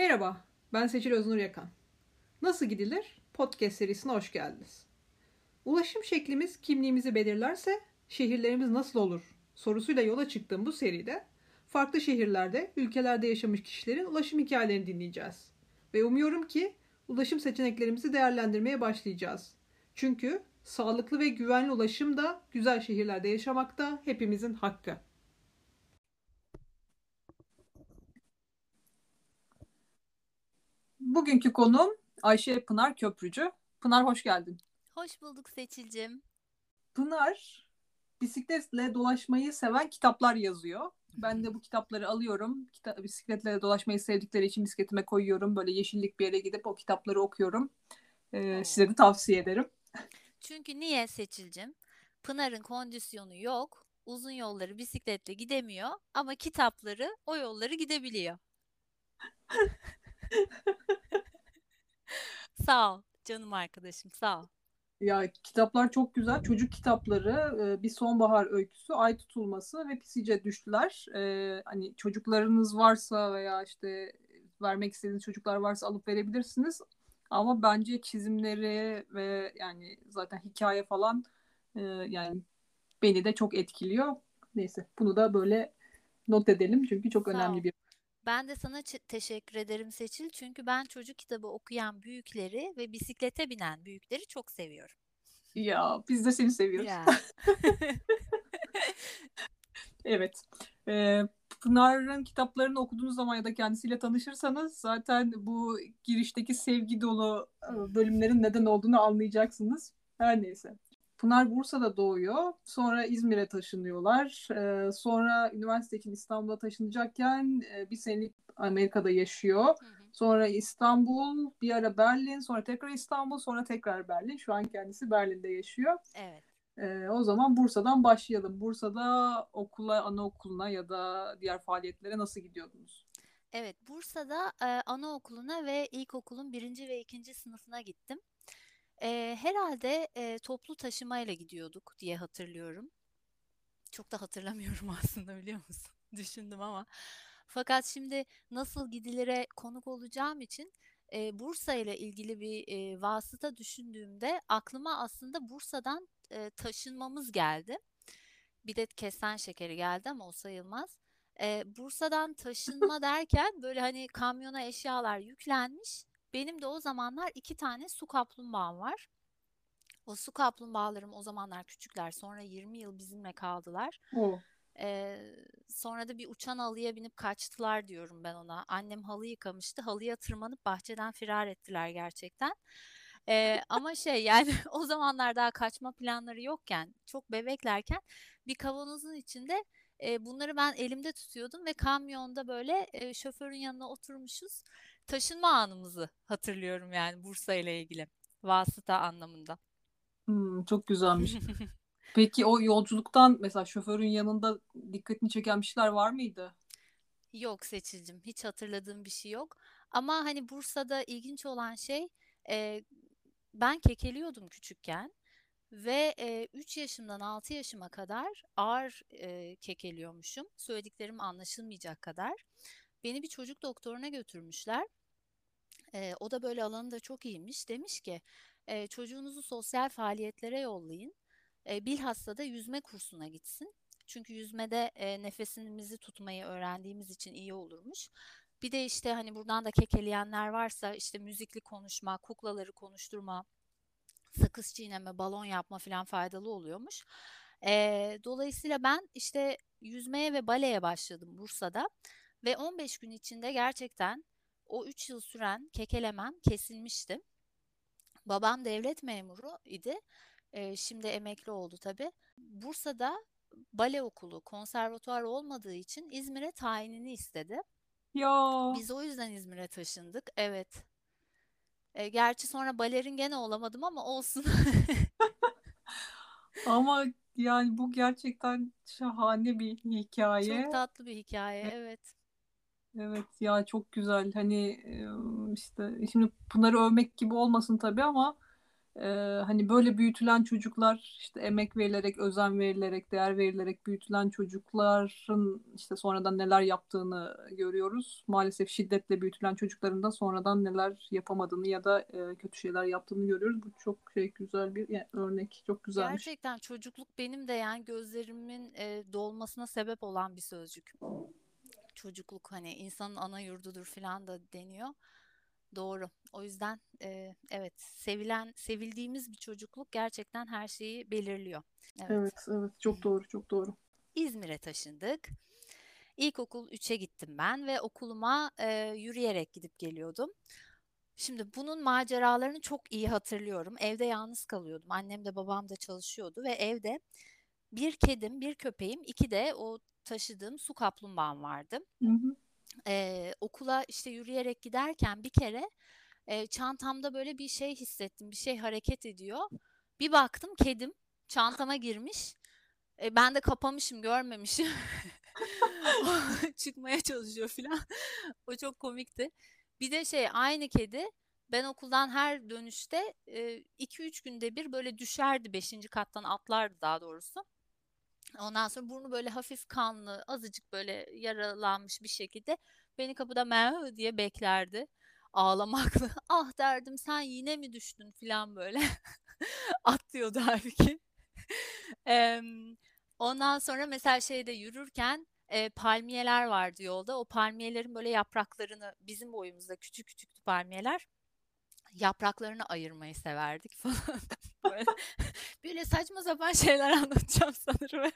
Merhaba, ben Seçil Öznur Yakan. Nasıl gidilir? Podcast serisine hoş geldiniz. Ulaşım şeklimiz kimliğimizi belirlerse şehirlerimiz nasıl olur sorusuyla yola çıktığım bu seride farklı şehirlerde, ülkelerde yaşamış kişilerin ulaşım hikayelerini dinleyeceğiz. Ve umuyorum ki ulaşım seçeneklerimizi değerlendirmeye başlayacağız. Çünkü sağlıklı ve güvenli ulaşım da güzel şehirlerde yaşamak da hepimizin hakkı. Bugünkü konuğum Ayşe Pınar Köprücü. Pınar hoş geldin. Hoş bulduk Seçil'cim. Pınar bisikletle dolaşmayı seven kitaplar yazıyor. Ben de bu kitapları alıyorum. Kita bisikletle dolaşmayı sevdikleri için bisikletime koyuyorum. Böyle yeşillik bir yere gidip o kitapları okuyorum. Ee, size de tavsiye ederim. Çünkü niye Seçil'cim? Pınar'ın kondisyonu yok. Uzun yolları bisikletle gidemiyor ama kitapları o yolları gidebiliyor. sağ ol canım arkadaşım sağ ol. Ya kitaplar çok güzel. Çocuk kitapları, e, bir sonbahar öyküsü, ay tutulması ve pisice düştüler. E, hani çocuklarınız varsa veya işte vermek istediğiniz çocuklar varsa alıp verebilirsiniz. Ama bence çizimleri ve yani zaten hikaye falan e, yani beni de çok etkiliyor. Neyse bunu da böyle not edelim çünkü çok Sağ önemli ol. bir ben de sana teşekkür ederim Seçil. Çünkü ben çocuk kitabı okuyan büyükleri ve bisiklete binen büyükleri çok seviyorum. Ya biz de seni seviyoruz. Ya. evet. Ee, Pınar'ın kitaplarını okuduğunuz zaman ya da kendisiyle tanışırsanız zaten bu girişteki sevgi dolu bölümlerin neden olduğunu anlayacaksınız. Her neyse. Pınar Bursa'da doğuyor. Sonra İzmir'e taşınıyorlar. Ee, sonra üniversite için İstanbul'a taşınacakken e, bir senelik Amerika'da yaşıyor. Hı hı. Sonra İstanbul, bir ara Berlin, sonra tekrar İstanbul, sonra tekrar Berlin. Şu an kendisi Berlin'de yaşıyor. Evet. Ee, o zaman Bursa'dan başlayalım. Bursa'da okula, anaokuluna ya da diğer faaliyetlere nasıl gidiyordunuz? Evet, Bursa'da e, anaokuluna ve ilkokulun birinci ve ikinci sınıfına gittim. E, herhalde e, toplu taşımayla gidiyorduk diye hatırlıyorum. Çok da hatırlamıyorum aslında biliyor musun? Düşündüm ama. Fakat şimdi nasıl gidilere konuk olacağım için e, Bursa ile ilgili bir e, vasıta düşündüğümde aklıma aslında Bursa'dan e, taşınmamız geldi. Bir de kesen şekeri geldi ama o sayılmaz. E, Bursa'dan taşınma derken böyle hani kamyona eşyalar yüklenmiş benim de o zamanlar iki tane su kaplumbağam var. O su kaplumbağalarım o zamanlar küçükler. Sonra 20 yıl bizimle kaldılar. Ee, sonra da bir uçan halıya binip kaçtılar diyorum ben ona. Annem halı yıkamıştı. Halıya tırmanıp bahçeden firar ettiler gerçekten. Ee, ama şey yani o zamanlar daha kaçma planları yokken, çok bebeklerken bir kavanozun içinde e, bunları ben elimde tutuyordum ve kamyonda böyle e, şoförün yanına oturmuşuz taşınma anımızı hatırlıyorum yani Bursa ile ilgili vasıta anlamında. Hmm, çok güzelmiş. Peki o yolculuktan mesela şoförün yanında dikkatini çeken bir şeyler var mıydı? Yok Seçilcim hiç hatırladığım bir şey yok. Ama hani Bursa'da ilginç olan şey e, ben kekeliyordum küçükken ve e, 3 yaşımdan 6 yaşıma kadar ağır e, kekeliyormuşum. Söylediklerim anlaşılmayacak kadar. Beni bir çocuk doktoruna götürmüşler. E, o da böyle alanında çok iyiymiş. Demiş ki e, çocuğunuzu sosyal faaliyetlere yollayın. E, bilhassa da yüzme kursuna gitsin. Çünkü yüzmede e, nefesimizi tutmayı öğrendiğimiz için iyi olurmuş. Bir de işte hani buradan da kekeleyenler varsa işte müzikli konuşma, kuklaları konuşturma, sakız çiğneme, balon yapma falan faydalı oluyormuş. E, dolayısıyla ben işte yüzmeye ve baleye başladım Bursa'da ve 15 gün içinde gerçekten o 3 yıl süren kekelemem kesilmişti. Babam devlet memuru idi. E, şimdi emekli oldu tabii. Bursa'da bale okulu, konservatuar olmadığı için İzmir'e tayinini istedi. Ya. Biz o yüzden İzmir'e taşındık. Evet. E, gerçi sonra balerin gene olamadım ama olsun. ama yani bu gerçekten şahane bir hikaye. Çok tatlı bir hikaye, evet. Evet ya çok güzel. Hani işte şimdi bunları övmek gibi olmasın tabii ama Ee, hani böyle büyütülen çocuklar işte emek verilerek, özen verilerek, değer verilerek büyütülen çocukların işte sonradan neler yaptığını görüyoruz. Maalesef şiddetle büyütülen çocukların da sonradan neler yapamadığını ya da e, kötü şeyler yaptığını görüyoruz. Bu çok şey güzel bir yani örnek, çok güzelmiş. Gerçekten çocukluk benim de yani gözlerimin e, dolmasına sebep olan bir sözcük. Çocukluk hani insanın ana yurdudur falan da deniyor. Doğru. O yüzden e, evet sevilen sevildiğimiz bir çocukluk gerçekten her şeyi belirliyor. Evet. Evet, evet çok doğru, çok doğru. İzmir'e taşındık. İlkokul 3'e gittim ben ve okuluma e, yürüyerek gidip geliyordum. Şimdi bunun maceralarını çok iyi hatırlıyorum. Evde yalnız kalıyordum. Annem de babam da çalışıyordu ve evde bir kedim, bir köpeğim, iki de o taşıdığım su kaplumbağam vardı. Hı hı. Ee, okula işte yürüyerek giderken bir kere e, çantamda böyle bir şey hissettim. Bir şey hareket ediyor. Bir baktım kedim çantama girmiş. E, ben de kapamışım, görmemişim. Çıkmaya çalışıyor falan. O çok komikti. Bir de şey aynı kedi ben okuldan her dönüşte 2-3 günde bir böyle düşerdi 5. kattan atlardı daha doğrusu. Ondan sonra burnu böyle hafif kanlı, azıcık böyle yaralanmış bir şekilde beni kapıda mev diye beklerdi. Ağlamaklı. Ah derdim sen yine mi düştün falan böyle. Atlıyordu halbuki. Em, ondan sonra mesela şeyde yürürken e, palmiyeler vardı yolda. O palmiyelerin böyle yapraklarını bizim boyumuzda küçük küçüktü palmiyeler. Yapraklarını ayırmayı severdik falan. Böyle, böyle saçma sapan şeyler anlatacağım sanırım.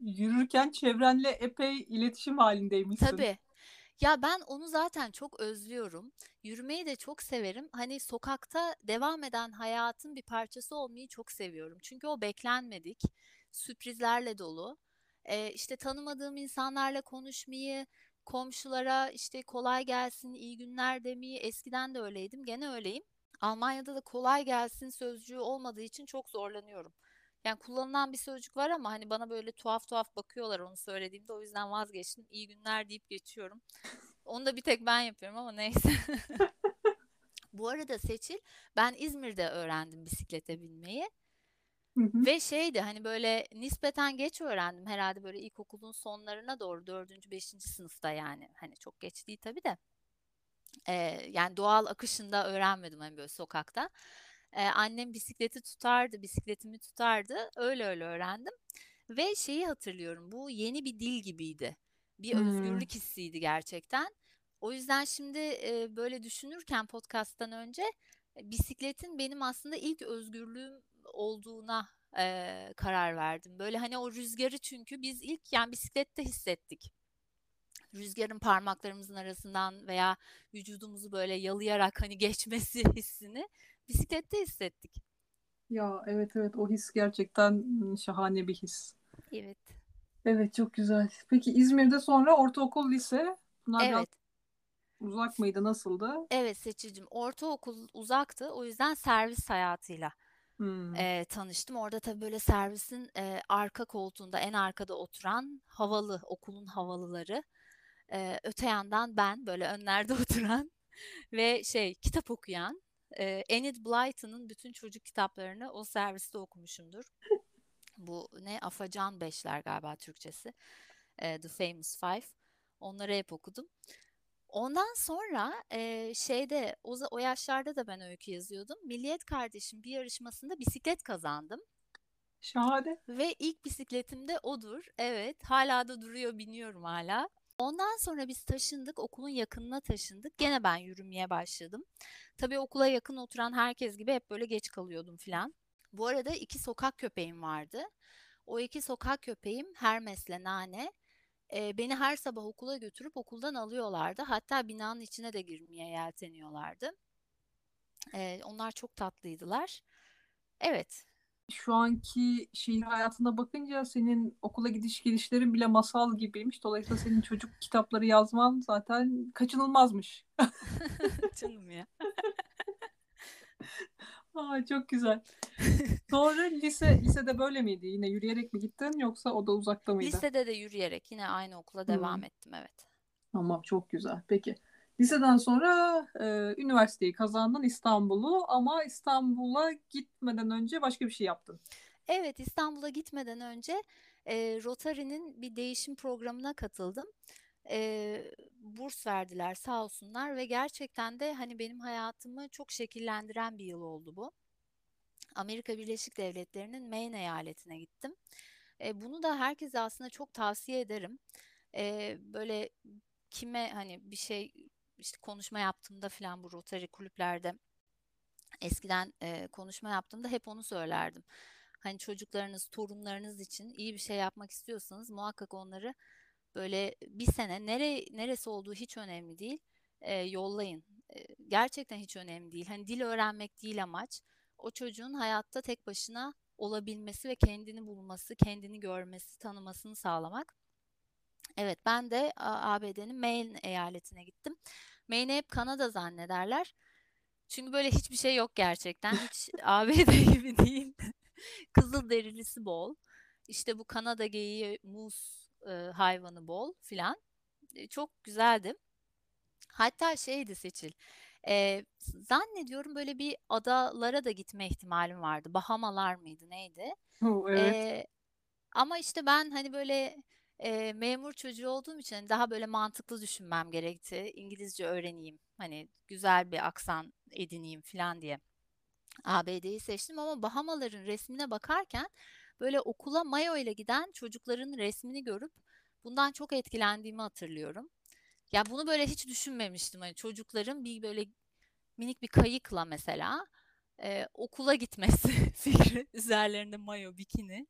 Yürürken çevrenle epey iletişim halindeymişsin. Tabii. Ya ben onu zaten çok özlüyorum. Yürümeyi de çok severim. Hani sokakta devam eden hayatın bir parçası olmayı çok seviyorum. Çünkü o beklenmedik, sürprizlerle dolu. Ee, işte tanımadığım insanlarla konuşmayı, komşulara işte kolay gelsin, iyi günler demeyi eskiden de öyleydim, gene öyleyim. Almanya'da da kolay gelsin sözcüğü olmadığı için çok zorlanıyorum. Yani kullanılan bir sözcük var ama hani bana böyle tuhaf tuhaf bakıyorlar onu söylediğimde o yüzden vazgeçtim. İyi günler deyip geçiyorum. Onu da bir tek ben yapıyorum ama neyse. Bu arada Seçil ben İzmir'de öğrendim bisiklete binmeyi. Hı hı. Ve şeydi hani böyle nispeten geç öğrendim herhalde böyle ilkokulun sonlarına doğru dördüncü beşinci sınıfta yani hani çok geç değil tabii de Ee, yani doğal akışında öğrenmedim hani böyle sokakta. Ee, annem bisikleti tutardı, bisikletimi tutardı. Öyle öyle öğrendim. Ve şeyi hatırlıyorum. Bu yeni bir dil gibiydi. Bir Hmm. özgürlük hissiydi gerçekten. O yüzden şimdi e, böyle düşünürken podcast'tan önce e, bisikletin benim aslında ilk özgürlüğüm olduğuna e, karar verdim. Böyle hani o rüzgarı çünkü biz ilk yani bisiklette hissettik. Rüzgarın parmaklarımızın arasından veya vücudumuzu böyle yalayarak hani geçmesi hissini bisiklette hissettik. Ya evet evet o his gerçekten şahane bir his. Evet. Evet çok güzel. Peki İzmir'de sonra ortaokul, lise bunlar biraz Evet. uzak mıydı, nasıldı? Evet Seçicim. Ortaokul uzaktı. O yüzden servis hayatıyla Hmm. e, tanıştım. Orada tabii böyle servisin e, arka koltuğunda en arkada oturan havalı okulun havalıları. E, öte yandan ben böyle önlerde oturan ve şey kitap okuyan. E, Enid Blyton'ın bütün çocuk kitaplarını o serviste okumuşumdur. Bu ne? Afacan Beşler galiba Türkçesi. E, The Famous Five. Onları hep okudum. Ondan sonra e, şeyde o, o yaşlarda da ben öykü yazıyordum. Milliyet Kardeşim bir yarışmasında bisiklet kazandım. Şahane. Ve ilk bisikletim de odur. Evet, hala da duruyor, biniyorum hala. Ondan sonra biz taşındık, okulun yakınına taşındık. Gene ben yürümeye başladım. Tabii okula yakın oturan herkes gibi hep böyle geç kalıyordum filan. Bu arada iki sokak köpeğim vardı. O iki sokak köpeğim Hermes'le Nane. e, beni her sabah okula götürüp okuldan alıyorlardı. Hatta binanın içine de girmeye yelteniyorlardı. E, onlar çok tatlıydılar. Evet, Şu anki şehir hayatına bakınca senin okula gidiş gelişlerin bile masal gibiymiş. Dolayısıyla senin çocuk kitapları yazman zaten kaçınılmazmış. canım ya. Aa, çok güzel. Sonra lise lisede böyle miydi? Yine yürüyerek mi gittin yoksa o da uzakta mıydı? Lisede de yürüyerek yine aynı okula Hmm. devam ettim evet. Tamam çok güzel. Peki Liseden sonra e, üniversiteyi kazandın İstanbul'u ama İstanbul'a gitmeden önce başka bir şey yaptın. Evet, İstanbul'a gitmeden önce e, Rotary'nin bir değişim programına katıldım. E, burs verdiler sağ olsunlar ve gerçekten de hani benim hayatımı çok şekillendiren bir yıl oldu bu. Amerika Birleşik Devletleri'nin Maine eyaletine gittim. E, bunu da herkese aslında çok tavsiye ederim. E, böyle kime hani bir şey işte konuşma yaptığımda falan bu Rotary kulüplerde eskiden e, konuşma yaptığımda hep onu söylerdim. Hani çocuklarınız, torunlarınız için iyi bir şey yapmak istiyorsanız muhakkak onları böyle bir sene nere neresi olduğu hiç önemli değil. E, yollayın. E, gerçekten hiç önemli değil. Hani dil öğrenmek değil amaç. O çocuğun hayatta tek başına olabilmesi ve kendini bulması, kendini görmesi, tanımasını sağlamak. Evet, ben de ABD'nin Maine eyaletine gittim. Maine hep Kanada zannederler. Çünkü böyle hiçbir şey yok gerçekten. Hiç ABD gibi değil. Kızıl derilisi bol. İşte bu Kanada geyiği, muz e, hayvanı bol filan. E, çok güzeldi. Hatta şeydi Seçil. E, zannediyorum böyle bir adalara da gitme ihtimalim vardı. Bahamalar mıydı neydi? Oh, evet. E, ama işte ben hani böyle e, memur çocuğu olduğum için hani daha böyle mantıklı düşünmem gerekti. İngilizce öğreneyim. Hani güzel bir aksan edineyim falan diye. ABD'yi seçtim ama Bahamaların resmine bakarken böyle okula mayo ile giden çocukların resmini görüp bundan çok etkilendiğimi hatırlıyorum. Ya bunu böyle hiç düşünmemiştim. Hani çocukların bir böyle minik bir kayıkla mesela e, okula gitmesi fikri üzerlerinde mayo, bikini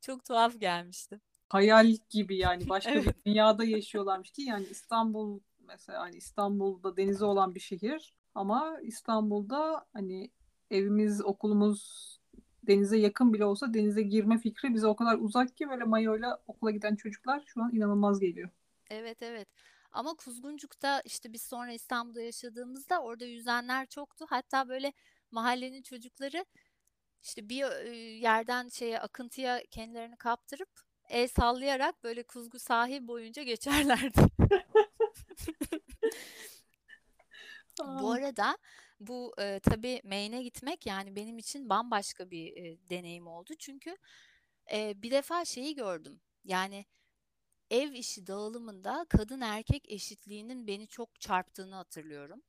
çok tuhaf gelmişti. Hayal gibi yani başka Evet. bir dünyada yaşıyorlarmış ki yani İstanbul mesela hani İstanbul'da denizi olan bir şehir ama İstanbul'da hani evimiz, okulumuz denize yakın bile olsa denize girme fikri bize o kadar uzak ki böyle mayoyla okula giden çocuklar şu an inanılmaz geliyor. Evet evet. Ama Kuzguncuk'ta işte biz sonra İstanbul'da yaşadığımızda orada yüzenler çoktu. Hatta böyle mahallenin çocukları işte bir e, yerden şeye akıntıya kendilerini kaptırıp el sallayarak böyle Kuzgu sahil boyunca geçerlerdi. Bu Aa, arada bu e, tabii Maine'e gitmek yani benim için bambaşka bir e, deneyim oldu. Çünkü e, bir defa şeyi gördüm. Yani ev işi dağılımında kadın erkek eşitliğinin beni çok çarptığını hatırlıyorum.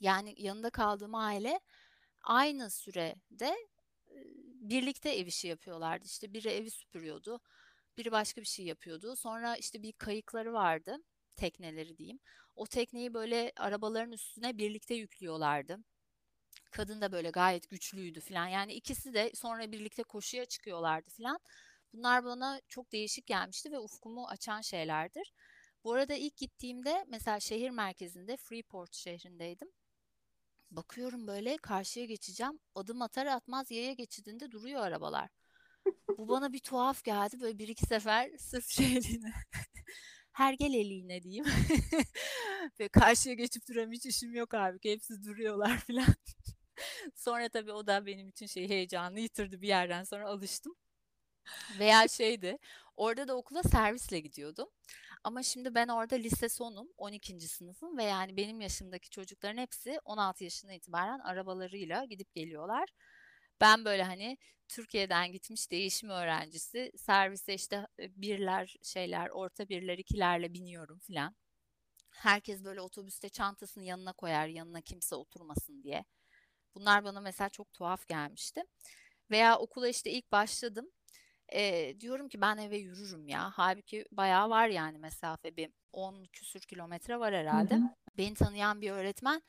Yani yanında kaldığım aile aynı sürede e, birlikte ev işi yapıyorlardı. İşte biri evi süpürüyordu, biri başka bir şey yapıyordu. Sonra işte bir kayıkları vardı, tekneleri diyeyim. O tekneyi böyle arabaların üstüne birlikte yüklüyorlardı. Kadın da böyle gayet güçlüydü falan. Yani ikisi de sonra birlikte koşuya çıkıyorlardı falan. Bunlar bana çok değişik gelmişti ve ufkumu açan şeylerdir. Bu arada ilk gittiğimde mesela şehir merkezinde Freeport şehrindeydim. Bakıyorum böyle karşıya geçeceğim. Adım atar atmaz yaya geçidinde duruyor arabalar. Bu bana bir tuhaf geldi. Böyle bir iki sefer sırf şeyliğine, hergeleliğine diyeyim. Ve karşıya geçip duram hiç işim yok abi. Hepsi duruyorlar falan. Sonra tabii o da benim için şey heyecanını yitirdi bir yerden sonra alıştım. Veya şeydi, orada da okula servisle gidiyordum. Ama şimdi ben orada lise sonum, 12. sınıfım ve yani benim yaşımdaki çocukların hepsi 16 yaşından itibaren arabalarıyla gidip geliyorlar. Ben böyle hani Türkiye'den gitmiş değişim öğrencisi servise işte e, birler şeyler orta birler ikilerle biniyorum filan. Herkes böyle otobüste çantasını yanına koyar yanına kimse oturmasın diye. Bunlar bana mesela çok tuhaf gelmişti. Veya okula işte ilk başladım. Ee, diyorum ki ben eve yürürüm ya. Halbuki bayağı var yani mesafe bir 10 küsür kilometre var hı herhalde. hı. Beni tanıyan bir öğretmen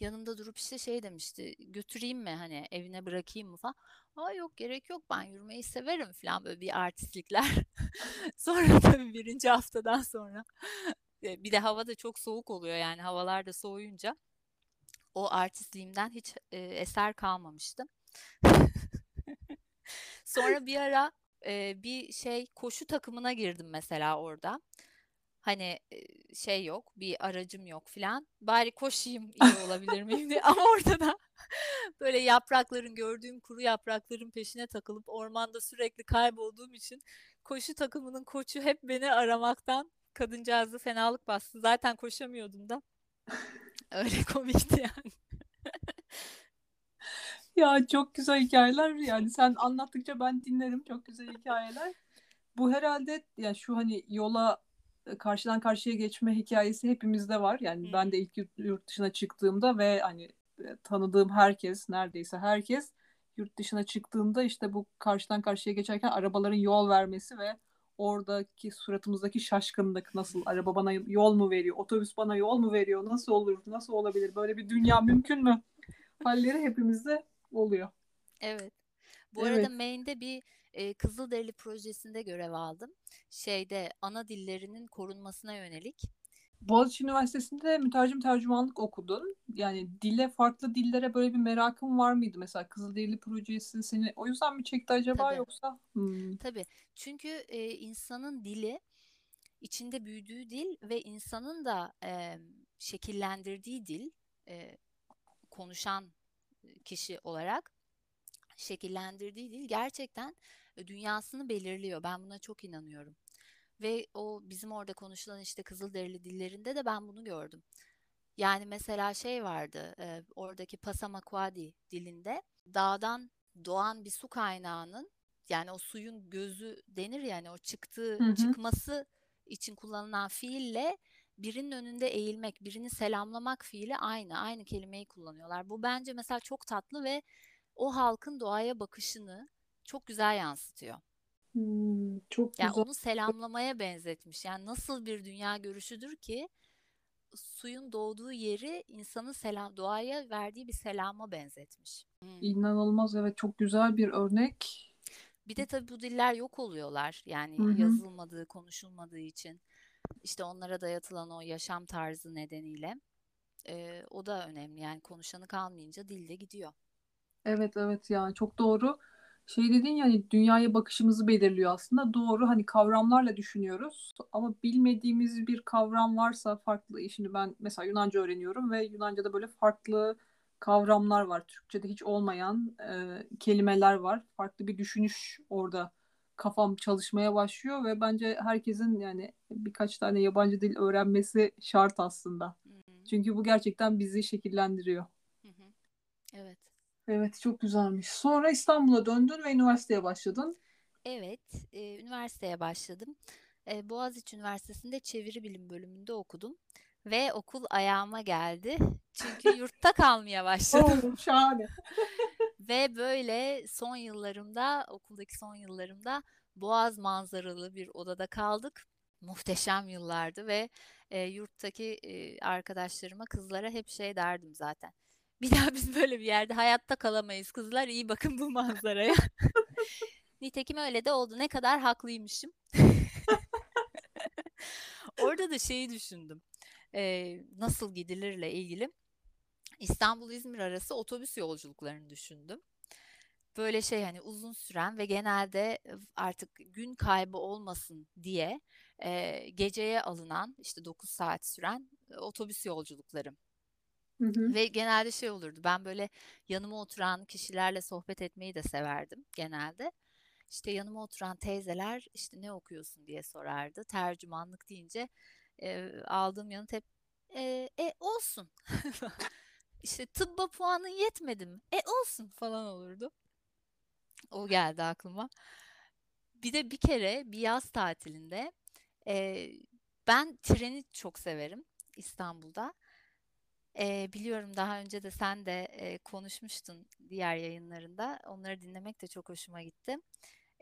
yanımda durup işte şey demişti. Götüreyim mi hani evine bırakayım mı falan. Aa yok gerek yok ben yürümeyi severim falan böyle bir artistlikler. Sonra tabii birinci haftadan sonra e, bir de hava da çok soğuk oluyor yani havalar da soğuyunca o artistliğimden hiç e, eser kalmamıştı. Sonra bir ara e, bir şey koşu takımına girdim mesela orada. Hani şey yok, bir aracım yok filan. Bari koşayım iyi olabilir miyim diye. Ama orada da böyle yaprakların gördüğüm kuru yaprakların peşine takılıp ormanda sürekli kaybolduğum için koşu takımının koçu hep beni aramaktan kadıncağızı fenalık bastı. Zaten koşamıyordum da. Öyle komikti yani. Ya çok güzel hikayeler yani sen anlattıkça ben dinlerim. Çok güzel hikayeler. Bu herhalde ya şu hani yola e, karşıdan karşıya geçme hikayesi hepimizde var. Yani ben de ilk yurt dışına çıktığımda ve hani e, tanıdığım herkes neredeyse herkes yurt dışına çıktığında işte bu karşıdan karşıya geçerken arabaların yol vermesi ve oradaki suratımızdaki şaşkınlık nasıl araba bana yol mu veriyor otobüs bana yol mu veriyor nasıl olur nasıl olabilir? Böyle bir dünya mümkün mü? Halleri hepimizde oluyor. Evet. Bu evet. arada Maine'de bir e, Kızılderili projesinde görev aldım. Şeyde ana dillerinin korunmasına yönelik. Boğaziçi Üniversitesi'nde mütercim tercümanlık okudun. Yani dile, farklı dillere böyle bir merakın var mıydı? Mesela Kızılderili projesi seni o yüzden mi çekti acaba Tabii. yoksa? Hmm. Tabii. Çünkü e, insanın dili içinde büyüdüğü dil ve insanın da e, şekillendirdiği dil e, konuşan kişi olarak şekillendirdiği dil gerçekten dünyasını belirliyor. Ben buna çok inanıyorum. Ve o bizim orada konuşulan işte Kızılderili dillerinde de ben bunu gördüm. Yani mesela şey vardı e, oradaki Passamaquoddy dilinde dağdan doğan bir su kaynağının yani o suyun gözü denir yani o çıktığı hı hı. çıkması için kullanılan fiille birinin önünde eğilmek, birini selamlamak fiili aynı. Aynı kelimeyi kullanıyorlar. Bu bence mesela çok tatlı ve o halkın doğaya bakışını çok güzel yansıtıyor. Hmm, çok yani güzel. onu selamlamaya benzetmiş. Yani nasıl bir dünya görüşüdür ki suyun doğduğu yeri insanın selam doğaya verdiği bir selama benzetmiş. Hmm. İnanılmaz evet çok güzel bir örnek. Bir de tabii bu diller yok oluyorlar. Yani Hı-hı. yazılmadığı, konuşulmadığı için işte onlara dayatılan o yaşam tarzı nedeniyle. Ee, o da önemli. Yani konuşanı kalmayınca dilde gidiyor. Evet evet yani çok doğru. Şey dedin yani dünyaya bakışımızı belirliyor aslında. Doğru hani kavramlarla düşünüyoruz ama bilmediğimiz bir kavram varsa farklı. Şimdi ben mesela Yunanca öğreniyorum ve Yunanca'da böyle farklı kavramlar var. Türkçe'de hiç olmayan e, kelimeler var. Farklı bir düşünüş orada kafam çalışmaya başlıyor ve bence herkesin yani birkaç tane yabancı dil öğrenmesi şart aslında. Hı hı. Çünkü bu gerçekten bizi şekillendiriyor. Hı hı. Evet. Evet çok güzelmiş. Sonra İstanbul'a döndün ve üniversiteye başladın. Evet, e, üniversiteye başladım. E, Boğaziçi Üniversitesi'nde çeviri bilim bölümünde okudum. Ve okul ayağıma geldi. Çünkü yurtta kalmaya başladım. Oh, şahane. Ve böyle son yıllarımda, okuldaki son yıllarımda Boğaz manzaralı bir odada kaldık. Muhteşem yıllardı ve e, yurttaki e, arkadaşlarıma, kızlara hep şey derdim zaten. Bir daha biz böyle bir yerde hayatta kalamayız kızlar. iyi bakın bu manzaraya. Nitekim öyle de oldu. Ne kadar haklıymışım. Orada da şeyi düşündüm. Ee, nasıl gidilirle ilgili. İstanbul-İzmir arası otobüs yolculuklarını düşündüm. Böyle şey hani uzun süren ve genelde artık gün kaybı olmasın diye e, geceye alınan işte 9 saat süren e, otobüs yolculukları. Hı hı. Ve genelde şey olurdu. Ben böyle yanıma oturan kişilerle sohbet etmeyi de severdim genelde. İşte yanıma oturan teyzeler işte ne okuyorsun diye sorardı. Tercümanlık deyince e, aldığım yanıt hep e, e olsun. işte tıbba puanın yetmedi mi? E olsun falan olurdu. O geldi aklıma. Bir de bir kere bir yaz tatilinde e, ben treni çok severim İstanbul'da. E, biliyorum daha önce de sen de e, konuşmuştun diğer yayınlarında. Onları dinlemek de çok hoşuma gitti.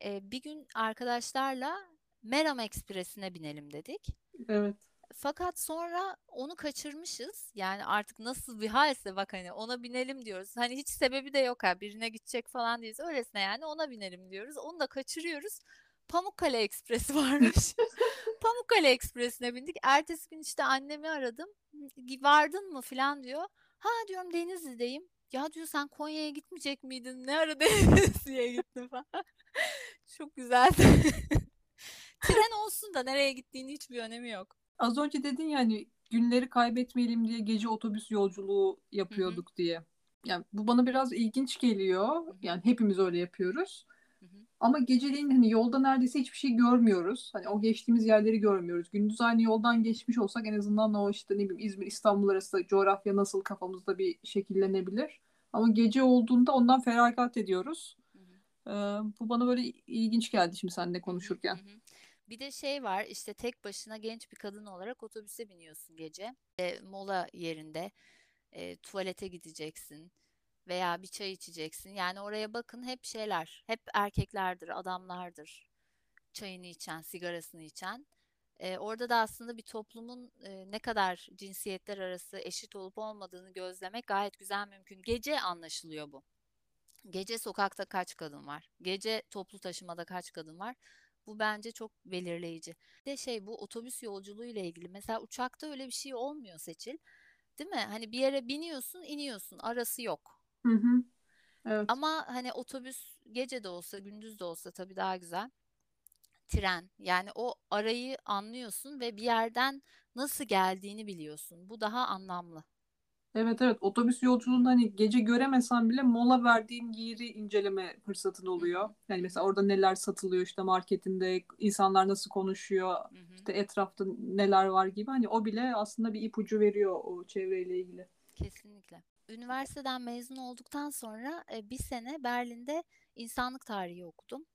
E, bir gün arkadaşlarla Meram Ekspresi'ne binelim dedik. Evet. Fakat sonra onu kaçırmışız. Yani artık nasıl bir halse bak hani ona binelim diyoruz. Hani hiç sebebi de yok ha birine gidecek falan değiliz. Öylesine yani ona binelim diyoruz. Onu da kaçırıyoruz. Pamukkale Ekspresi varmış. Pamukkale Ekspresi'ne bindik. Ertesi gün işte annemi aradım. Vardın mı falan diyor. Ha diyorum Denizli'deyim. Ya diyor sen Konya'ya gitmeyecek miydin? Ne ara Denizli'ye gittin falan. Çok güzeldi. Tren olsun da nereye gittiğini hiçbir önemi yok. Az önce dedin ya hani günleri kaybetmeyelim diye gece otobüs yolculuğu yapıyorduk Hı-hı. diye. Yani bu bana biraz ilginç geliyor. Hı-hı. Yani hepimiz öyle yapıyoruz. Hı-hı. Ama geceleyin hani yolda neredeyse hiçbir şey görmüyoruz. Hani o geçtiğimiz yerleri görmüyoruz. Gündüz aynı yoldan geçmiş olsak en azından o işte ne bileyim İzmir İstanbul arası coğrafya nasıl kafamızda bir şekillenebilir. Ama gece olduğunda ondan feragat ediyoruz. Hı hı. Ee, bu bana böyle ilginç geldi şimdi seninle Hı hı, konuşurken. hı. Bir de şey var işte tek başına genç bir kadın olarak otobüse biniyorsun gece. E, mola yerinde e, tuvalete gideceksin veya bir çay içeceksin. Yani oraya bakın hep şeyler, hep erkeklerdir, adamlardır. Çayını içen, sigarasını içen. E, orada da aslında bir toplumun e, ne kadar cinsiyetler arası eşit olup olmadığını gözlemek gayet güzel mümkün. Gece anlaşılıyor bu. Gece sokakta kaç kadın var? Gece toplu taşımada kaç kadın var? Bu bence çok belirleyici. Bir de şey bu otobüs yolculuğu ile ilgili. Mesela uçakta öyle bir şey olmuyor Seçil. Değil mi? Hani bir yere biniyorsun, iniyorsun. Arası yok. Hı hı, evet. Ama hani otobüs gece de olsa, gündüz de olsa tabii daha güzel. Tren. Yani o arayı anlıyorsun ve bir yerden nasıl geldiğini biliyorsun. Bu daha anlamlı. Evet evet otobüs yolculuğunda hani gece göremesen bile mola verdiğin yeri inceleme fırsatın oluyor. Yani mesela orada neler satılıyor işte marketinde insanlar nasıl konuşuyor hı hı. işte etrafta neler var gibi hani o bile aslında bir ipucu veriyor o çevreyle ilgili. Kesinlikle. Üniversiteden mezun olduktan sonra e, bir sene Berlin'de insanlık tarihi okudum.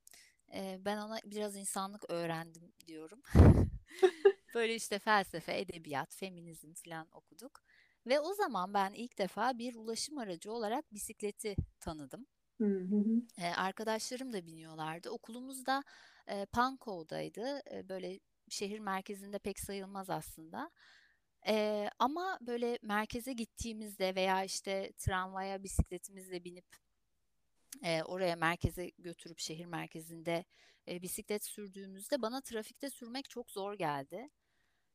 E, ben ona biraz insanlık öğrendim diyorum. Böyle işte felsefe, edebiyat, feminizm falan okuduk. Ve o zaman ben ilk defa bir ulaşım aracı olarak bisikleti tanıdım. Hı hı hı. E, arkadaşlarım da biniyorlardı. Okulumuz da e, Pankov'daydı. E, böyle şehir merkezinde pek sayılmaz aslında. E, ama böyle merkeze gittiğimizde veya işte tramvaya bisikletimizle binip e, oraya merkeze götürüp şehir merkezinde e, bisiklet sürdüğümüzde bana trafikte sürmek çok zor geldi.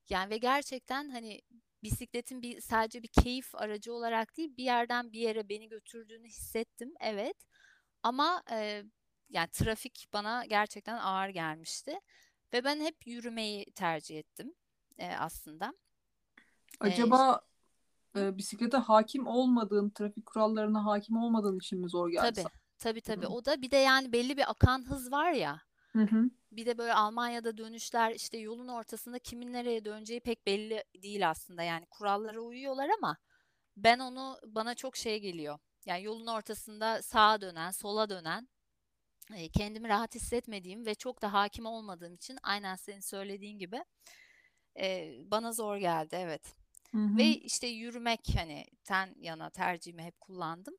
Yani ve gerçekten hani bisikletin bir sadece bir keyif aracı olarak değil bir yerden bir yere beni götürdüğünü hissettim. Evet. Ama e, yani trafik bana gerçekten ağır gelmişti ve ben hep yürümeyi tercih ettim e, aslında. E, Acaba hı? e, bisiklete hakim olmadığın, trafik kurallarına hakim olmadığın için mi zor geldi Tabii, tabii tabii. O da bir de yani belli bir akan hız var ya. hı hı. Bir de böyle Almanya'da dönüşler işte yolun ortasında kimin nereye döneceği pek belli değil aslında. Yani kurallara uyuyorlar ama ben onu bana çok şey geliyor. Yani yolun ortasında sağa dönen, sola dönen e, kendimi rahat hissetmediğim ve çok da hakim olmadığım için aynen senin söylediğin gibi e, bana zor geldi evet. Hı Ve hı. işte yürümek hani ten yana tercihimi hep kullandım.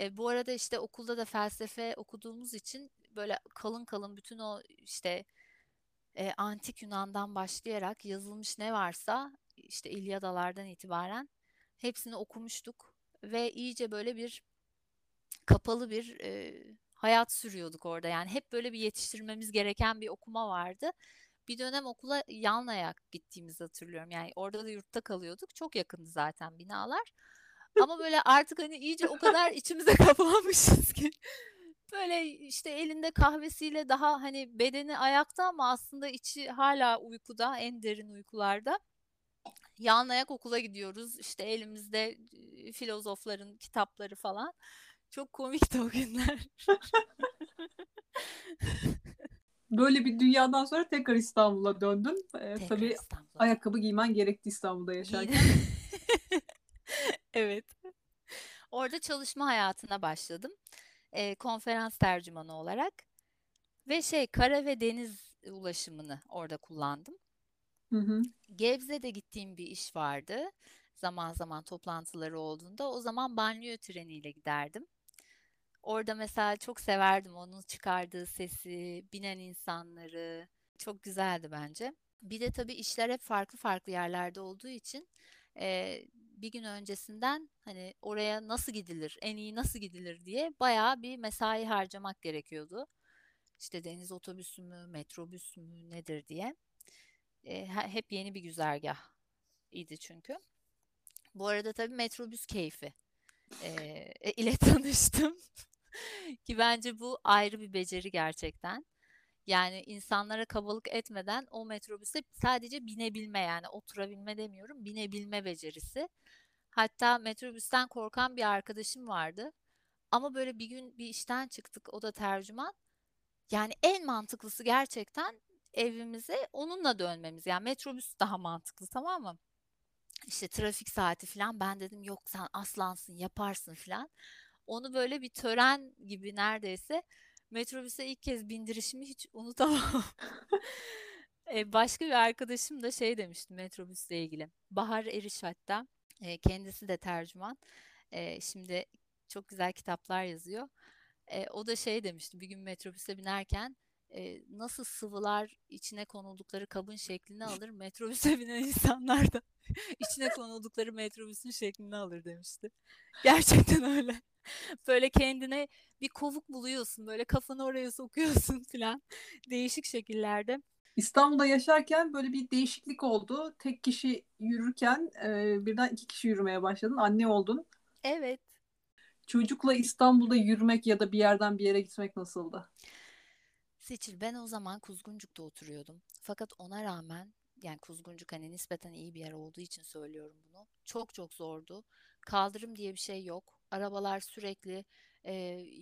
E, bu arada işte okulda da felsefe okuduğumuz için böyle kalın kalın bütün o işte e, antik Yunan'dan başlayarak yazılmış ne varsa işte İlyadalardan itibaren hepsini okumuştuk ve iyice böyle bir kapalı bir e, hayat sürüyorduk orada. Yani hep böyle bir yetiştirmemiz gereken bir okuma vardı. Bir dönem okula yan ayak gittiğimizi hatırlıyorum. Yani orada da yurtta kalıyorduk. Çok yakındı zaten binalar. Ama böyle artık hani iyice o kadar içimize kapanmışız ki. Böyle işte elinde kahvesiyle daha hani bedeni ayakta ama aslında içi hala uykuda, en derin uykularda. Yan ayak okula gidiyoruz. İşte elimizde filozofların kitapları falan. Çok komikti o günler. Böyle bir dünyadan sonra tekrar İstanbul'a döndün. E, Tekrar tabii İstanbul'a ayakkabı giymen gerekti İstanbul'da yaşarken. Evet. Orada çalışma hayatına başladım. Eee, konferans tercümanı olarak ve şey kara ve deniz ulaşımını orada kullandım. Hı hı. Gebze'de gittiğim bir iş vardı. Zaman zaman toplantıları olduğunda o zaman banliyö treniyle giderdim. Orada mesela çok severdim onun çıkardığı sesi, binen insanları. Çok güzeldi bence. Bir de tabii işler hep farklı farklı yerlerde olduğu için eee, bir gün öncesinden hani oraya nasıl gidilir, en iyi nasıl gidilir diye bayağı bir mesai harcamak gerekiyordu. İşte deniz otobüsü mü, metrobüs mü nedir diye. He- hep yeni bir güzergah idi çünkü. Bu arada tabii metrobüs keyfi eee, ile tanıştım. Ki bence bu ayrı bir beceri gerçekten. Yani insanlara kabalık etmeden o metrobüse sadece binebilme yani oturabilme demiyorum, binebilme becerisi. Hatta metrobüsten korkan bir arkadaşım vardı. Ama böyle bir gün bir işten çıktık, o da tercüman. Yani en mantıklısı gerçekten evimize onunla dönmemiz. Yani metrobüs daha mantıklı tamam mı? İşte trafik saati falan ben dedim yok sen aslansın yaparsın falan. Onu böyle bir tören gibi neredeyse metrobüse ilk kez bindirişimi hiç unutamam. E, başka bir arkadaşım da şey demişti metrobüsle ilgili. Bahar Eriş hatta e, kendisi de tercüman. E, şimdi çok güzel kitaplar yazıyor. E, o da şey demişti bir gün metrobüse binerken e, nasıl sıvılar içine konuldukları kabın şeklini alır metrobüse binen insanlar da içine konuldukları metrobüsün şeklini alır demişti. Gerçekten öyle. Böyle kendine bir kovuk buluyorsun böyle kafanı oraya sokuyorsun filan değişik şekillerde. İstanbul'da yaşarken böyle bir değişiklik oldu. Tek kişi yürürken e, birden iki kişi yürümeye başladın. Anne oldun. Evet. Çocukla İstanbul'da yürümek ya da bir yerden bir yere gitmek nasıldı? Seçil ben o zaman Kuzguncuk'ta oturuyordum. Fakat ona rağmen yani Kuzguncuk hani nispeten iyi bir yer olduğu için söylüyorum bunu. Çok çok zordu. Kaldırım diye bir şey yok. Arabalar sürekli e,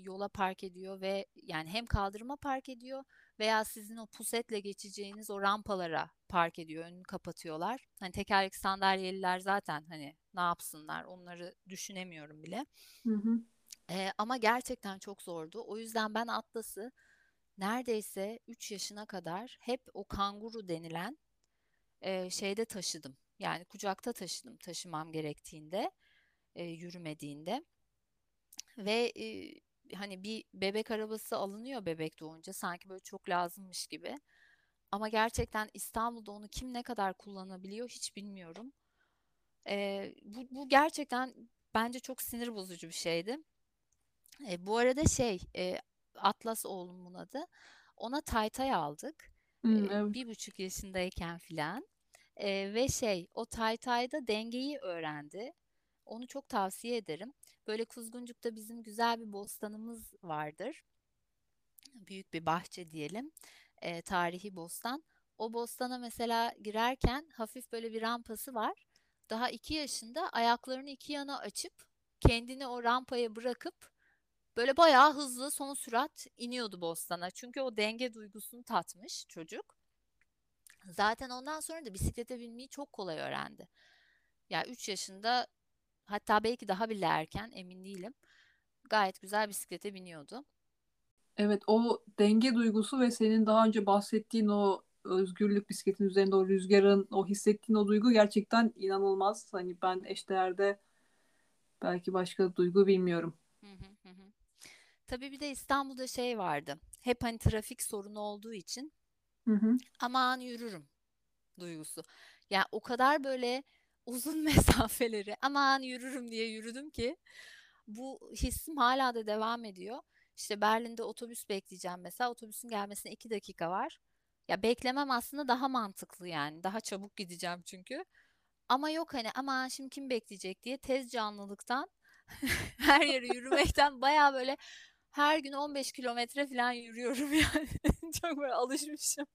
yola park ediyor ve yani hem kaldırıma park ediyor veya sizin o pusetle geçeceğiniz o rampalara park ediyor, önünü kapatıyorlar. Hani tekerlekli sandalyeliler zaten hani ne yapsınlar onları düşünemiyorum bile. Hı hı. E, ama gerçekten çok zordu. O yüzden ben Atlas'ı neredeyse 3 yaşına kadar hep o kanguru denilen e, şeyde taşıdım. Yani kucakta taşıdım taşımam gerektiğinde, e, yürümediğinde. Ve e, hani bir bebek arabası alınıyor bebek doğunca sanki böyle çok lazımmış gibi. Ama gerçekten İstanbul'da onu kim ne kadar kullanabiliyor hiç bilmiyorum. E, bu, bu gerçekten bence çok sinir bozucu bir şeydi. E, bu arada şey e, Atlas oğlumun adı. Ona Taytay aldık. E, evet. bir buçuk yaşındayken filan. E, ve şey o Taytay'da dengeyi öğrendi. Onu çok tavsiye ederim. Böyle Kuzguncuk'ta bizim güzel bir bostanımız vardır. Büyük bir bahçe diyelim. E, tarihi bostan. O bostana mesela girerken hafif böyle bir rampası var. Daha iki yaşında ayaklarını iki yana açıp kendini o rampaya bırakıp böyle bayağı hızlı son sürat iniyordu bostana. Çünkü o denge duygusunu tatmış çocuk. Zaten ondan sonra da bisiklete binmeyi çok kolay öğrendi. Ya 3 yaşında hatta belki daha bile erken emin değilim. Gayet güzel bisiklete biniyordu. Evet o denge duygusu ve senin daha önce bahsettiğin o özgürlük bisikletin üzerinde o rüzgarın o hissettiğin o duygu gerçekten inanılmaz. Hani ben eşdeğerde belki başka duygu bilmiyorum. Hı hı hı. hı. Tabii bir de İstanbul'da şey vardı. Hep hani trafik sorunu olduğu için Hı hı. aman yürürüm duygusu. Yani o kadar böyle uzun mesafeleri aman yürürüm diye yürüdüm ki bu hissim hala da devam ediyor. İşte Berlin'de otobüs bekleyeceğim mesela. Otobüsün gelmesine iki dakika var. Ya beklemem aslında daha mantıklı yani. Daha çabuk gideceğim çünkü. Ama yok hani aman şimdi kim bekleyecek diye tez canlılıktan her yere yürümekten baya böyle her gün 15 kilometre falan yürüyorum yani. Çok böyle alışmışım.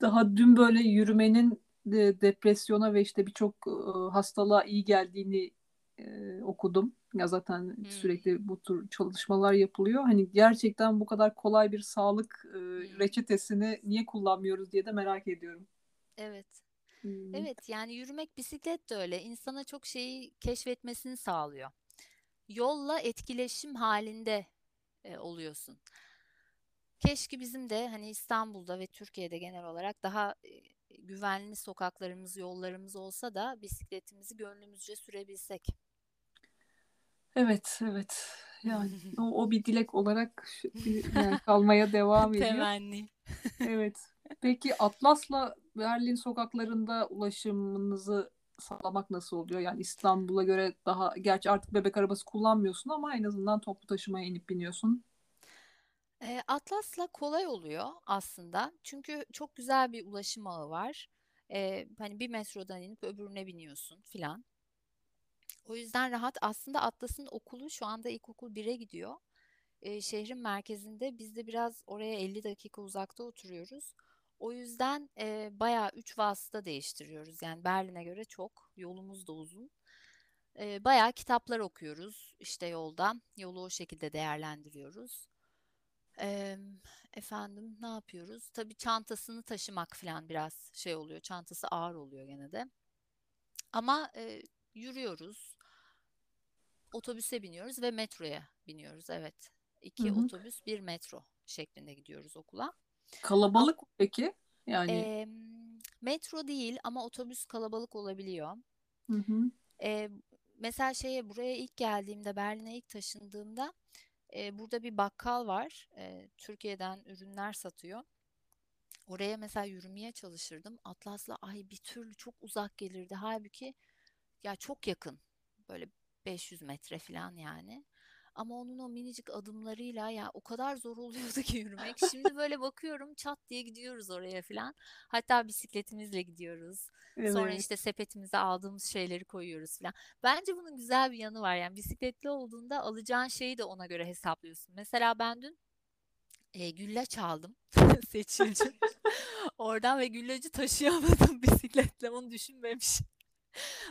Daha dün böyle yürümenin de depresyona ve işte birçok e, hastalığa iyi geldiğini e, okudum. Ya zaten Hmm, sürekli bu tür çalışmalar yapılıyor. Hani gerçekten bu kadar kolay bir sağlık e, hmm. reçetesini niye kullanmıyoruz diye de merak ediyorum. Evet. Hmm. Evet yani yürümek bisiklet de öyle. İnsana çok şeyi keşfetmesini sağlıyor. Yolla etkileşim halinde e, oluyorsun. Keşke bizim de hani İstanbul'da ve Türkiye'de genel olarak daha güvenli sokaklarımız, yollarımız olsa da bisikletimizi gönlümüzce sürebilsek. Evet, evet. Yani o, o bir dilek olarak yani kalmaya devam ediyor. Temenni. Evet. Peki Atlas'la Berlin sokaklarında ulaşımınızı sağlamak nasıl oluyor? Yani İstanbul'a göre daha, gerçi artık bebek arabası kullanmıyorsun ama en azından toplu taşımaya inip biniyorsun. Atlas'la kolay oluyor aslında. Çünkü çok güzel bir ulaşım ağı var. E, hani bir metrodan inip öbürüne biniyorsun filan. O yüzden rahat. Aslında Atlas'ın okulu şu anda ilkokul 1'e gidiyor. Ee, şehrin merkezinde. Biz de biraz oraya 50 dakika uzakta oturuyoruz. O yüzden e, bayağı 3 vasıta değiştiriyoruz. Yani Berlin'e göre çok. Yolumuz da uzun. E, bayağı kitaplar okuyoruz işte yolda. Yolu o şekilde değerlendiriyoruz. E, efendim ne yapıyoruz? Tabii çantasını taşımak falan biraz şey oluyor. Çantası ağır oluyor gene de. Ama e, yürüyoruz. Otobüse biniyoruz ve metroya biniyoruz. Evet. İki hı. otobüs, bir metro şeklinde gidiyoruz okula. Kalabalık mı peki? Yani e, metro değil ama otobüs kalabalık olabiliyor. hı hı. E, mesela şeye buraya ilk geldiğimde Berlin'e ilk taşındığımda e, burada bir bakkal var. E, Türkiye'den ürünler satıyor. Oraya mesela yürümeye çalışırdım. Atlas'la ay bir türlü çok uzak gelirdi. Halbuki ya çok yakın. Böyle 500 metre falan yani. Ama onun o minicik adımlarıyla ya o kadar zor oluyordu ki yürümek. Şimdi böyle bakıyorum çat diye gidiyoruz oraya falan. Hatta bisikletimizle gidiyoruz. Sonra Evet. işte sepetimize aldığımız şeyleri koyuyoruz falan. Bence bunun güzel bir yanı var. Yani bisikletli olduğunda alacağın şeyi de ona göre hesaplıyorsun. Mesela ben dün e, güllaç aldım. Seçildi. Oradan ve güllacı taşıyamadım bisikletle. Onu düşünmemişim.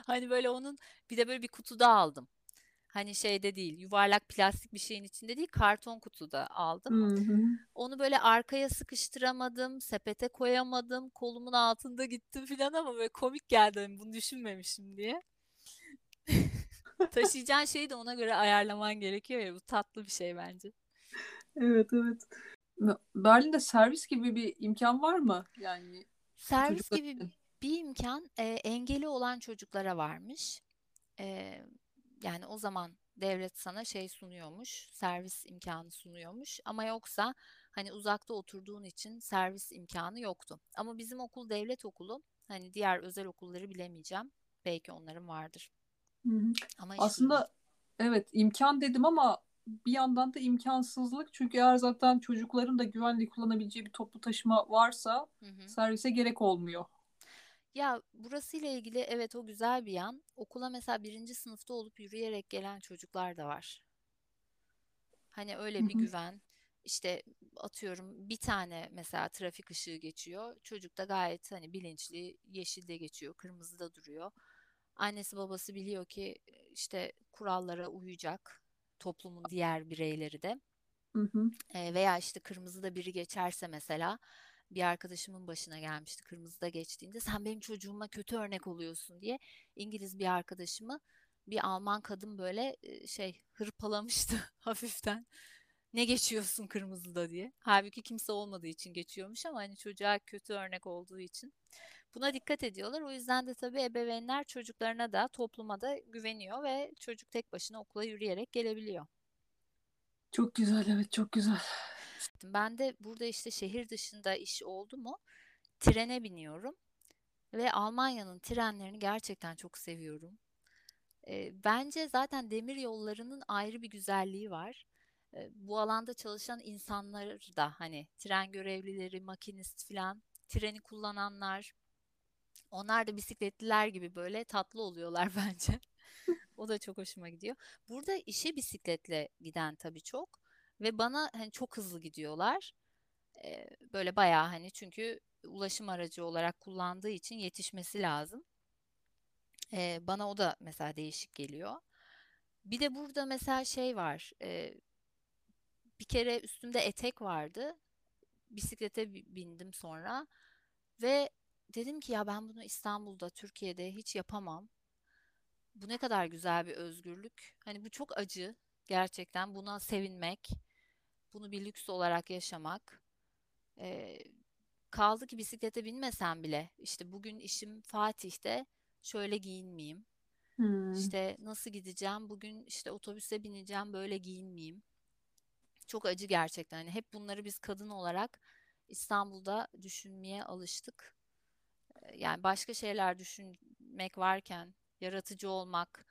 Hani böyle onun bir de böyle bir kutuda aldım. Hani şeyde değil, yuvarlak plastik bir şeyin içinde değil, karton kutuda aldım. Hı hı. Onu böyle arkaya sıkıştıramadım, sepete koyamadım, kolumun altında gittim filan ama böyle komik geldi hani bunu düşünmemişim diye. Taşıyacağın şeyi de ona göre ayarlaman gerekiyor ya bu tatlı bir şey bence. Evet evet. Berlin'de servis gibi bir imkan var mı? Yani Servis çocuklar gibi bir imkan e, engeli olan çocuklara varmış. E, yani o zaman devlet sana şey sunuyormuş, servis imkanı sunuyormuş. Ama yoksa hani uzakta oturduğun için servis imkanı yoktu. Ama bizim okul devlet okulu. Hani diğer özel okulları bilemeyeceğim. Belki onların vardır. Hı hı. Ama duymadım. Aslında evet imkan dedim ama bir yandan da imkansızlık. Çünkü eğer zaten çocukların da güvenli kullanabileceği bir toplu taşıma varsa Hı hı. servise gerek olmuyor. Ya burasıyla ilgili evet o güzel bir yan. Okula mesela birinci sınıfta olup yürüyerek gelen çocuklar da var. Hani Hı öyle bir hı. güven. İşte atıyorum bir tane mesela trafik ışığı geçiyor. Çocuk da gayet hani bilinçli yeşilde geçiyor, kırmızıda duruyor. Annesi babası biliyor ki işte kurallara uyacak toplumun diğer bireyleri de. Hı hı. E, veya işte kırmızıda biri geçerse mesela bir arkadaşımın başına gelmişti kırmızıda geçtiğinde sen benim çocuğuma kötü örnek oluyorsun diye İngiliz bir arkadaşımı bir Alman kadın böyle şey hırpalamıştı hafiften. Ne geçiyorsun kırmızıda diye. Halbuki kimse olmadığı için geçiyormuş ama hani çocuğa kötü örnek olduğu için. Buna dikkat ediyorlar. O yüzden de tabii ebeveynler çocuklarına da topluma da güveniyor ve çocuk tek başına okula yürüyerek gelebiliyor. Çok güzel evet çok güzel. Ben de burada işte şehir dışında iş oldu mu trene biniyorum ve Almanya'nın trenlerini gerçekten çok seviyorum. E, bence zaten demir yollarının ayrı bir güzelliği var. E, bu alanda çalışan insanlar da hani tren görevlileri, makinist filan, treni kullananlar, onlar da bisikletliler gibi böyle tatlı oluyorlar bence. O da çok hoşuma gidiyor. Burada işe bisikletle giden tabii çok ve bana hani çok hızlı gidiyorlar. Ee, böyle bayağı hani çünkü ulaşım aracı olarak kullandığı için yetişmesi lazım. Ee, bana o da mesela değişik geliyor. Bir de burada mesela şey var. e, bir kere üstümde etek vardı. Bisiklete bi- bindim sonra ve dedim ki ya ben bunu İstanbul'da, Türkiye'de hiç yapamam. Bu ne kadar güzel bir özgürlük. Hani bu çok acı gerçekten. Buna sevinmek, bunu bir lüks olarak yaşamak. Ee, kaldı ki bisiklete binmesem bile işte bugün işim Fatih'te şöyle giyinmeyeyim. Hmm. İşte nasıl gideceğim? Bugün işte otobüse bineceğim böyle giyinmeyeyim. Çok acı gerçekten. Hani hep bunları biz kadın olarak İstanbul'da düşünmeye alıştık. Yani başka şeyler düşünmek varken, yaratıcı olmak,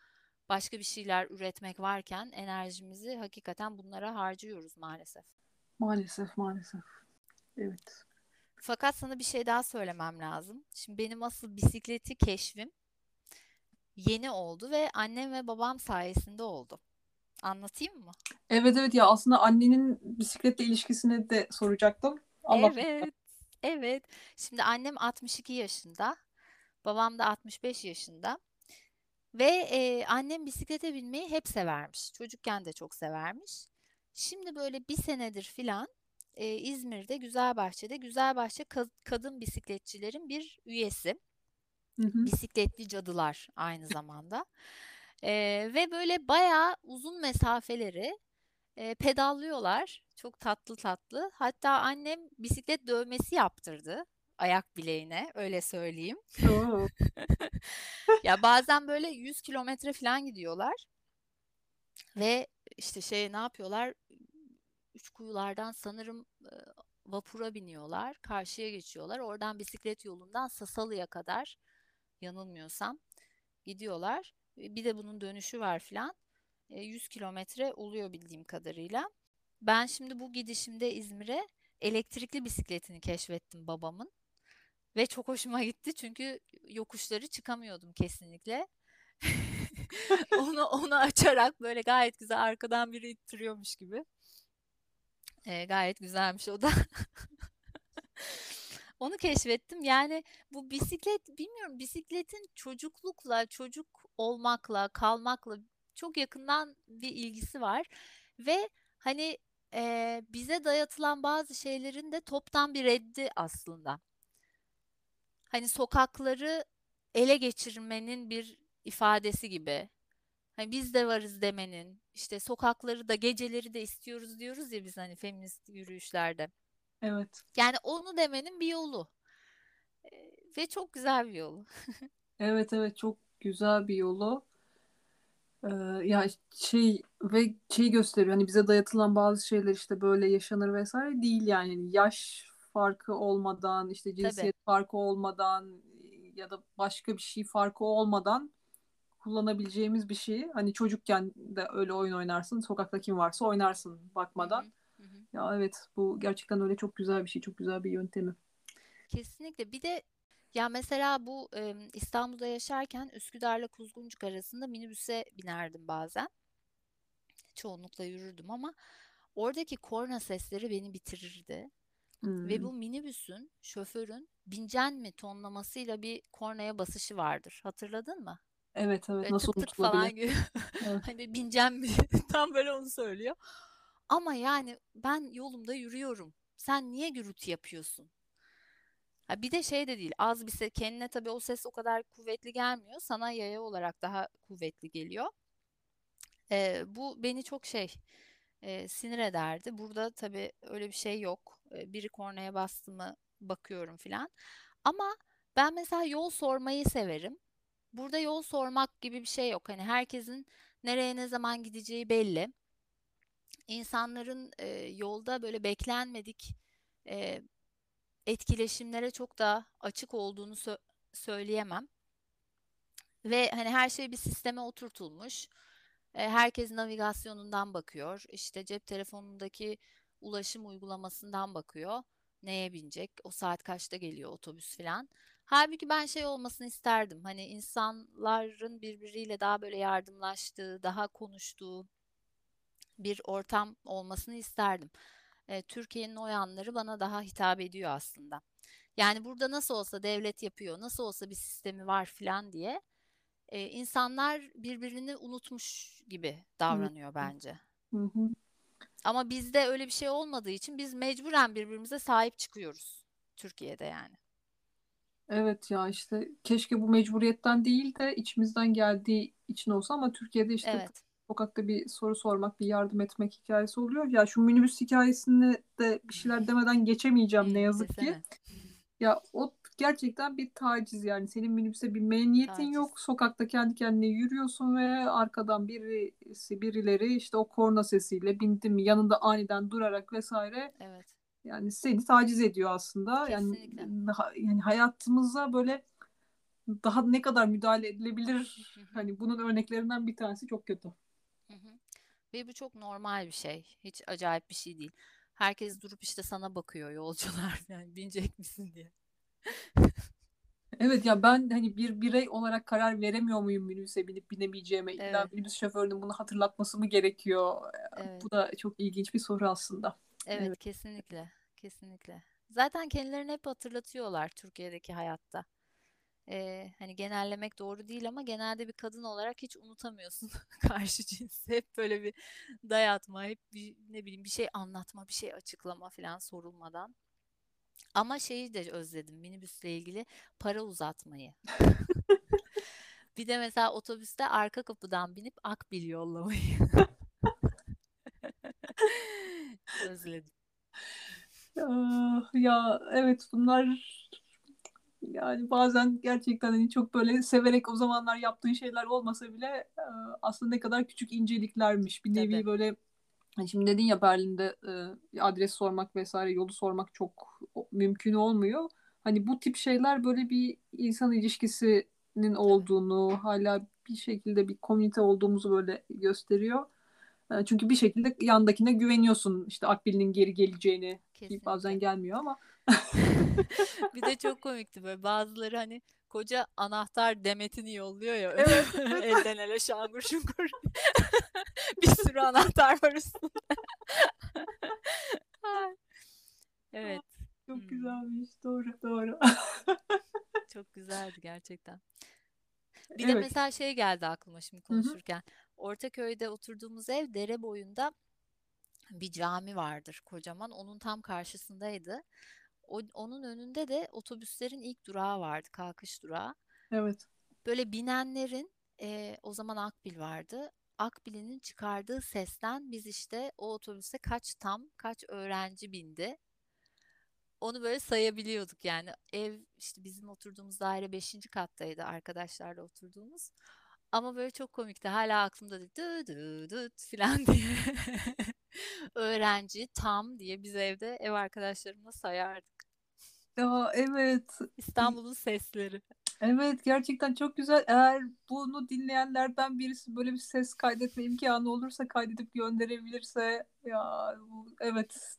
başka bir şeyler üretmek varken enerjimizi hakikaten bunlara harcıyoruz maalesef. Maalesef maalesef. Evet. Fakat sana bir şey daha söylemem lazım. Şimdi benim asıl bisikleti keşfim yeni oldu ve annem ve babam sayesinde oldu. Anlatayım mı? Evet evet ya aslında annenin bisikletle ilişkisini de soracaktım. Anlat. Evet, evet. Şimdi annem 62 yaşında, babam da 65 yaşında. Ve e, annem bisiklete binmeyi hep severmiş. Çocukken de çok severmiş. Şimdi böyle bir senedir filan e, İzmir'de Güzelbahçe'de Güzelbahçe Ka- Kadın Bisikletçilerin bir üyesi. Hı hı. Bisikletli cadılar aynı zamanda. E, ve böyle bayağı uzun mesafeleri e, pedallıyorlar. Çok tatlı tatlı. Hatta annem bisiklet dövmesi yaptırdı ayak bileğine öyle söyleyeyim. Ya bazen böyle 100 kilometre falan gidiyorlar ve işte şey ne yapıyorlar? Üç kuyulardan sanırım e, vapura biniyorlar, karşıya geçiyorlar. Oradan bisiklet yolundan Sasalı'ya kadar yanılmıyorsam gidiyorlar. E, Bir de bunun dönüşü var filan. E, 100 kilometre oluyor bildiğim kadarıyla. Ben şimdi bu gidişimde İzmir'e elektrikli bisikletini keşfettim babamın. Ve çok hoşuma gitti çünkü yokuşları çıkamıyordum kesinlikle. Onu onu açarak böyle gayet güzel arkadan biri ittiriyormuş gibi. Ee, gayet güzelmiş o da. Onu keşfettim. Yani bu bisiklet bilmiyorum bisikletin çocuklukla, çocuk olmakla, kalmakla çok yakından bir ilgisi var. Ve hani e, bize dayatılan bazı şeylerin de toptan bir reddi aslında. Hani sokakları ele geçirmenin bir ifadesi gibi. Hani biz de varız demenin, işte sokakları da geceleri de istiyoruz diyoruz ya biz hani feminist yürüyüşlerde. Evet. Yani onu demenin bir yolu. Ee, ve çok güzel bir yolu. Evet evet çok güzel bir yolu. Ee, ya şey ve şey gösteriyor hani bize dayatılan bazı şeyler işte böyle yaşanır vesaire değil yani Yani yaş farkı olmadan işte Tabii, cinsiyet farkı olmadan ya da başka bir şey farkı olmadan kullanabileceğimiz bir şey. Hani çocukken de öyle oyun oynarsın sokakta kim varsa oynarsın bakmadan. hı, hı hı. Ya evet bu gerçekten öyle çok güzel bir şey çok güzel bir yöntemi. Kesinlikle. Bir de ya mesela bu e, İstanbul'da yaşarken Üsküdar'la Kuzguncuk arasında minibüse binerdim bazen. Çoğunlukla yürürdüm ama oradaki korna sesleri beni bitirirdi. Ve Hmm. bu minibüsün, şoförün bincen mi tonlamasıyla bir kornaya basışı vardır. Hatırladın mı? Evet evet Böyle nasıl tık tık falan gibi. Evet. Hani bincen mi? Tam böyle onu söylüyor. Ama yani ben yolumda yürüyorum. Sen niye gürültü yapıyorsun? Ha bir de şey de değil. Az bir ses. Kendine tabii o ses o kadar kuvvetli gelmiyor. Sana yaya olarak daha kuvvetli geliyor. Ee, bu beni çok şey e, sinir ederdi. Burada tabii öyle bir şey yok. Ee, biri kornaya bastı mı bakıyorum filan. Ama ben mesela yol sormayı severim. Burada yol sormak gibi bir şey yok. Hani herkesin nereye ne zaman gideceği belli. İnsanların e, yolda böyle beklenmedik e, etkileşimlere çok da açık olduğunu sö- söyleyemem. Ve hani her şey bir sisteme oturtulmuş. E, herkes navigasyonundan bakıyor. İşte cep telefonundaki ulaşım uygulamasından bakıyor. Neye binecek? O saat kaçta geliyor otobüs falan. Halbuki ben şey olmasını isterdim. Hani insanların birbiriyle daha böyle yardımlaştığı, daha konuştuğu bir ortam olmasını isterdim. E, Türkiye'nin o yanları bana daha hitap ediyor aslında. Yani burada nasıl olsa devlet yapıyor, nasıl olsa bir sistemi var falan diye e, insanlar birbirini unutmuş gibi Hı davranıyor bence. hı. hı. Ama bizde öyle bir şey olmadığı için biz mecburen birbirimize sahip çıkıyoruz Türkiye'de yani. Evet ya işte keşke bu mecburiyetten değil de içimizden geldiği için olsa ama Türkiye'de işte Evet. sokakta bir soru sormak, bir yardım etmek hikayesi oluyor. Ya şu minibüs hikayesini de bir şeyler demeden geçemeyeceğim ne yazık ki. Ya o gerçekten bir taciz yani. Senin minibüse binmeye niyetin Taciz. yok. Sokakta kendi kendine yürüyorsun ve arkadan birisi birileri işte o korna sesiyle bindi mi yanında aniden durarak vesaire Evet. yani seni taciz ediyor aslında. Yani Kesinlikle. ha- yani hayatımıza böyle daha ne kadar müdahale edilebilir? Hı hı, Hani bunun örneklerinden bir tanesi çok kötü. hı hı. Ve bu çok normal bir şey. Hiç acayip bir şey değil. Herkes durup işte sana bakıyor yolcular yani binecek misin diye. Evet ya ben hani bir birey olarak karar veremiyor muyum minibüse binip binemeyeceğime? İlla Evet, minibüs şoförünün bunu hatırlatması mı gerekiyor? evet. Bu da çok ilginç bir soru aslında. Evet, Evet. kesinlikle. Kesinlikle. Zaten kendilerini hep hatırlatıyorlar Türkiye'deki hayatta. e, hani genellemek doğru değil ama genelde bir kadın olarak hiç unutamıyorsun karşı cinsi. Hep böyle bir dayatma, hep bir ne bileyim bir şey anlatma, bir şey açıklama falan sorulmadan. Ama şeyi de özledim minibüsle ilgili para uzatmayı. Bir de mesela otobüste arka kapıdan binip akbil yollamayı. Özledim. Ah, Ya evet bunlar yani bazen gerçekten hani çok böyle severek o zamanlar yaptığın şeyler olmasa bile aslında ne kadar küçük inceliklermiş. Bir nevi Tabii. böyle şimdi dedin ya Berlin'de e, adres sormak vesaire yolu sormak çok mümkün olmuyor. Hani bu tip şeyler böyle bir insan ilişkisinin olduğunu hala bir şekilde bir komünite olduğumuzu böyle gösteriyor. E, Çünkü bir şekilde yandakine güveniyorsun işte Akbil'in geri geleceğini bazen gelmiyor ama Bir de çok komikti böyle bazıları hani koca anahtar demetini yolluyor ya evet elden ele şangur şungur bir sürü anahtar var üstünde. Evet. çok Hmm, güzelmiş doğru doğru çok güzeldi gerçekten. Bir de evet mesela şey geldi aklıma şimdi hı hı. konuşurken. Ortaköy'de oturduğumuz ev dere boyunda bir cami vardır kocaman. Onun tam karşısındaydı. O, onun önünde de otobüslerin ilk durağı vardı, kalkış durağı. evet Böyle binenlerin e, o zaman Akbil vardı. Akbil'in çıkardığı sesten biz işte o otobüse kaç tam, kaç öğrenci bindi. Onu böyle sayabiliyorduk yani. Ev işte bizim oturduğumuz daire beşinci kattaydı arkadaşlarla oturduğumuz. Ama böyle çok komikti. Hala aklımda. Dü dü düt falan diye. Öğrenci tam diye biz evde ev arkadaşlarımla sayardık. Ya evet İstanbul'un sesleri. evet gerçekten çok güzel eğer bunu dinleyenlerden birisi böyle bir ses kaydetme imkanı olursa kaydedip gönderebilirse ya evet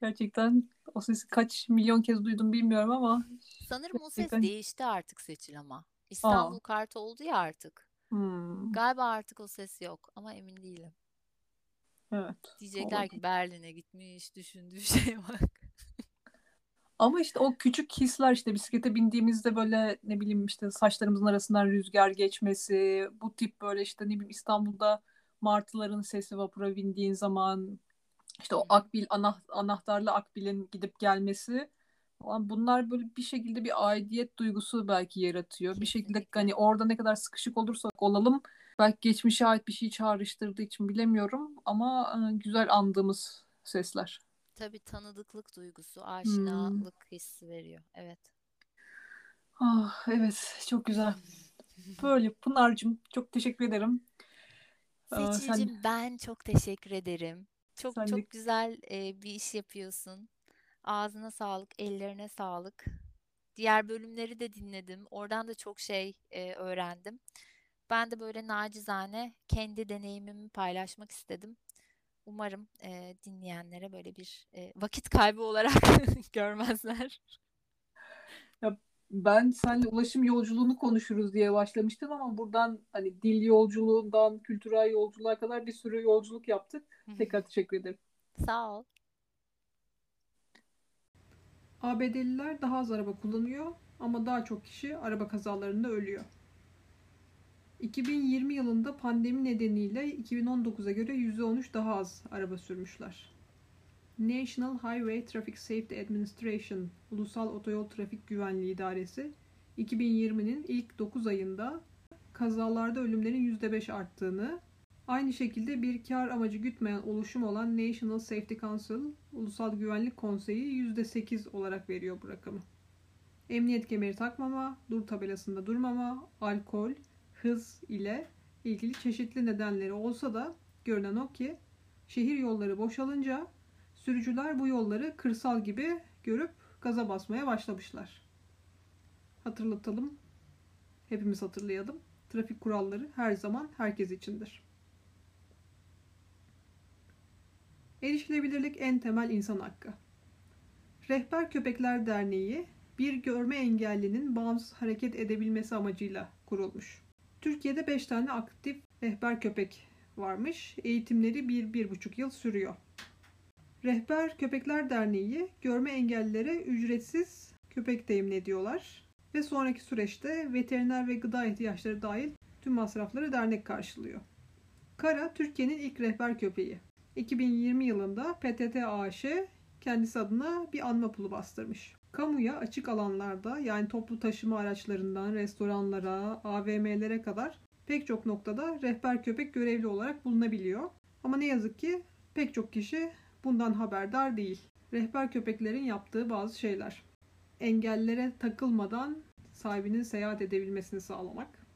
gerçekten o sesi kaç milyon kez duydum bilmiyorum ama Sanırım o ses gerçekten değişti artık Seçil ama. aa İstanbul Kartı oldu ya artık. hmm, Galiba artık o ses yok ama emin değilim. evet Diyecekler olabilir. ki Berlin'e gitmiş, düşündüğü şeye bak. Ama işte o küçük hisler işte bisiklete bindiğimizde böyle ne bileyim işte saçlarımızın arasından rüzgar geçmesi, bu tip böyle işte ne bileyim İstanbul'da martıların sesi vapura bindiğin zaman işte o akbil ana, anahtarlı akbilin gidip gelmesi falan bunlar böyle bir şekilde bir aidiyet duygusu belki yaratıyor. Bir şekilde hani orada ne kadar sıkışık olursak olalım belki geçmişe ait bir şey çağrıştırdığı için bilemiyorum ama güzel andığımız sesler. Tabii tanıdıklık duygusu, Hmm. aşinalık hissi veriyor. Evet. Ah, evet çok güzel. Böyle Pınar'cığım çok teşekkür ederim. Ee, sen Seçil'cim ben çok teşekkür ederim. Çok sen de çok güzel e, bir iş yapıyorsun. Ağzına sağlık, ellerine sağlık. Diğer bölümleri de dinledim. Oradan da çok şey e, öğrendim. Ben de böyle nacizane kendi deneyimimi paylaşmak istedim. Umarım e, dinleyenlere böyle bir e, vakit kaybı olarak görmezler. ya ben seninle ulaşım yolculuğunu konuşuruz diye başlamıştım ama buradan hani dil yolculuğundan kültürel yolculuğa kadar bir sürü yolculuk yaptık. Tekrar teşekkür ederim. Sağ ol. ABD'liler daha az araba kullanıyor ama daha çok kişi araba kazalarında ölüyor. 2020 yılında pandemi nedeniyle 2019'a göre %13 daha az araba sürmüşler. National Highway Traffic Safety Administration, Ulusal Otoyol Trafik Güvenliği İdaresi, 2020'nin ilk 9 ayında kazalarda ölümlerin %5 arttığını, aynı şekilde bir kar amacı gütmeyen oluşum olan National Safety Council, Ulusal Güvenlik Konseyi %8 olarak veriyor bu rakamı. Emniyet kemeri takmama, dur tabelasında durmama, alkol, hız ile ilgili çeşitli nedenleri olsa da görünen o ki şehir yolları boşalınca sürücüler bu yolları kırsal gibi görüp gaza basmaya başlamışlar. Hatırlatalım, hepimiz hatırlayalım. Trafik kuralları her zaman herkes içindir. Erişilebilirlik en temel insan hakkı. Rehber Köpekler Derneği bir görme engellinin bağımsız hareket edebilmesi amacıyla kurulmuş. Türkiye'de 5 tane aktif rehber köpek varmış. Eğitimleri 1-1,5 yıl sürüyor. Rehber Köpekler Derneği görme engellilere ücretsiz köpek temin ediyorlar. ve sonraki süreçte veteriner ve gıda ihtiyaçları dahil tüm masrafları dernek karşılıyor. Kara, Türkiye'nin ilk rehber köpeği. 2020 yılında PTT AŞ kendisi adına bir anma pulu bastırmış. Kamuya açık alanlarda yani toplu taşıma araçlarından restoranlara, AVM'lere kadar pek çok noktada rehber köpek görevli olarak bulunabiliyor. Ama ne yazık ki pek çok kişi bundan haberdar değil. Rehber köpeklerin yaptığı bazı şeyler. Engellere takılmadan sahibinin seyahat edebilmesini sağlamak,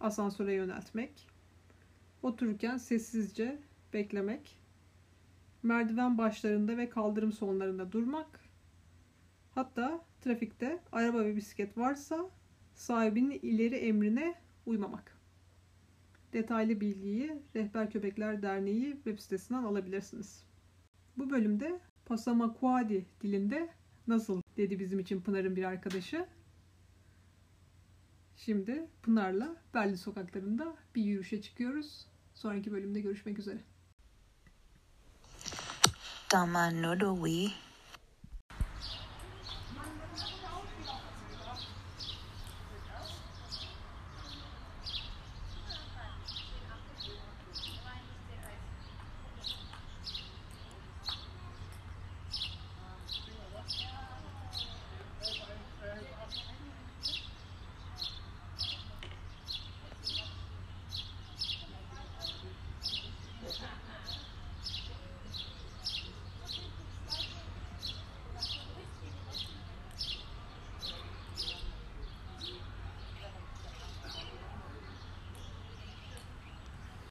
asansöre yöneltmek, otururken sessizce beklemek, merdiven başlarında ve kaldırım sonlarında durmak, hatta trafikte araba ve bisiklet varsa sahibinin ileri emrine uymamak. Detaylı bilgiyi Rehber Köpekler Derneği web sitesinden alabilirsiniz. Bu bölümde Passamaquoddy dilinde nasıl dedi bizim için Pınar'ın bir arkadaşı. Şimdi Pınar'la Berlin sokaklarında bir yürüyüşe çıkıyoruz. Sonraki bölümde görüşmek üzere. Tama nodowi